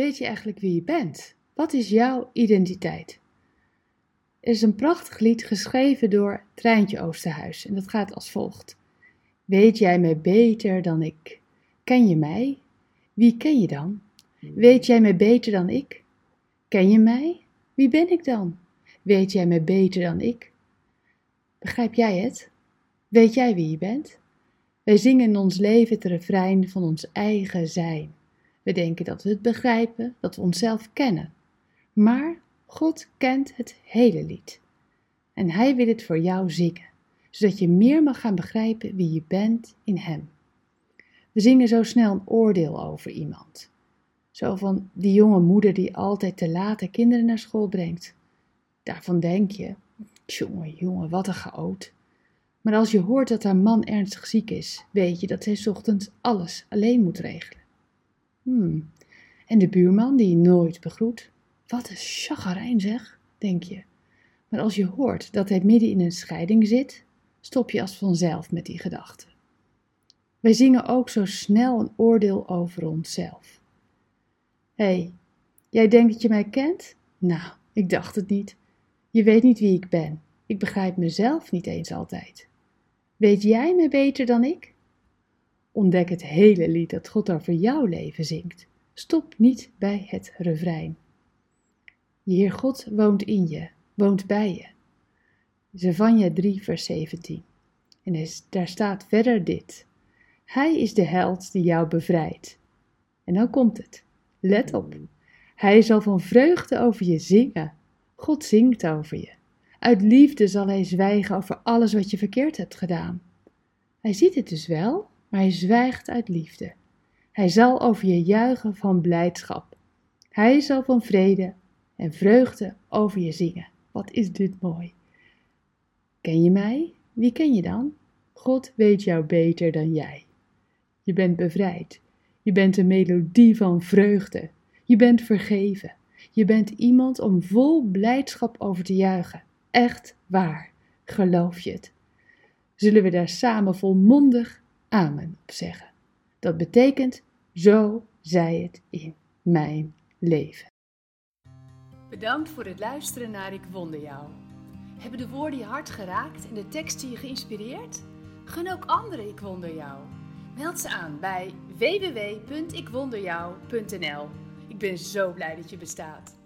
Weet je eigenlijk wie je bent? Wat is jouw identiteit? Er is een prachtig lied geschreven door Treintje Oosterhuis en dat gaat als volgt. Weet jij mij beter dan ik? Ken je mij? Wie ken je dan? Weet jij mij beter dan ik? Ken je mij? Wie ben ik dan? Weet jij mij beter dan ik? Begrijp jij het? Weet jij wie je bent? Wij zingen in ons leven het refrein van ons eigen zijn. We denken dat we het begrijpen, dat we onszelf kennen. Maar God kent het hele lied. En Hij wil het voor jou zingen, zodat je meer mag gaan begrijpen wie je bent in Hem. We zingen zo snel een oordeel over iemand. Zo van die jonge moeder die altijd te laat de kinderen naar school brengt. Daarvan denk je, jongen, jongen, wat een chaot. Maar als je hoort dat haar man ernstig ziek is, weet je dat zij ochtends alles alleen moet regelen. Hmm. En de buurman die nooit begroet. Wat een chagrijn zeg, denk je. Maar als je hoort dat hij midden in een scheiding zit, stop je als vanzelf met die gedachten. Wij zingen ook zo snel een oordeel over onszelf. Hé, hey, jij denkt dat je mij kent? Nou, ik dacht het niet. Je weet niet wie ik ben. Ik begrijp mezelf niet eens altijd. Weet jij me beter dan ik? Ontdek het hele lied dat God over jouw leven zingt. Stop niet bij het refrein. Je Heer God woont in je, woont bij je. Zevanja 3, vers 17. En daar staat verder dit. Hij is de held die jou bevrijdt. En dan komt het. Let op. Hij zal van vreugde over je zingen. God zingt over je. Uit liefde zal hij zwijgen over alles wat je verkeerd hebt gedaan. Hij ziet het dus wel, maar hij zwijgt uit liefde. Hij zal over je juichen van blijdschap. Hij zal van vrede en vreugde over je zingen. Wat is dit mooi. Ken je mij? Wie ken je dan? God weet jou beter dan jij. Je bent bevrijd. Je bent een melodie van vreugde. Je bent vergeven. Je bent iemand om vol blijdschap over te juichen. Echt waar. Geloof je het? Zullen we daar samen volmondig amen op zeggen? Dat betekent, zo zij het in mijn leven. Bedankt voor het luisteren naar Ik Wonder Jou. Hebben de woorden je hart geraakt en de teksten je geïnspireerd? Gun ook anderen Ik Wonder Jou. Meld ze aan bij www.ikwonderjou.nl. Ik ben zo blij dat je bestaat.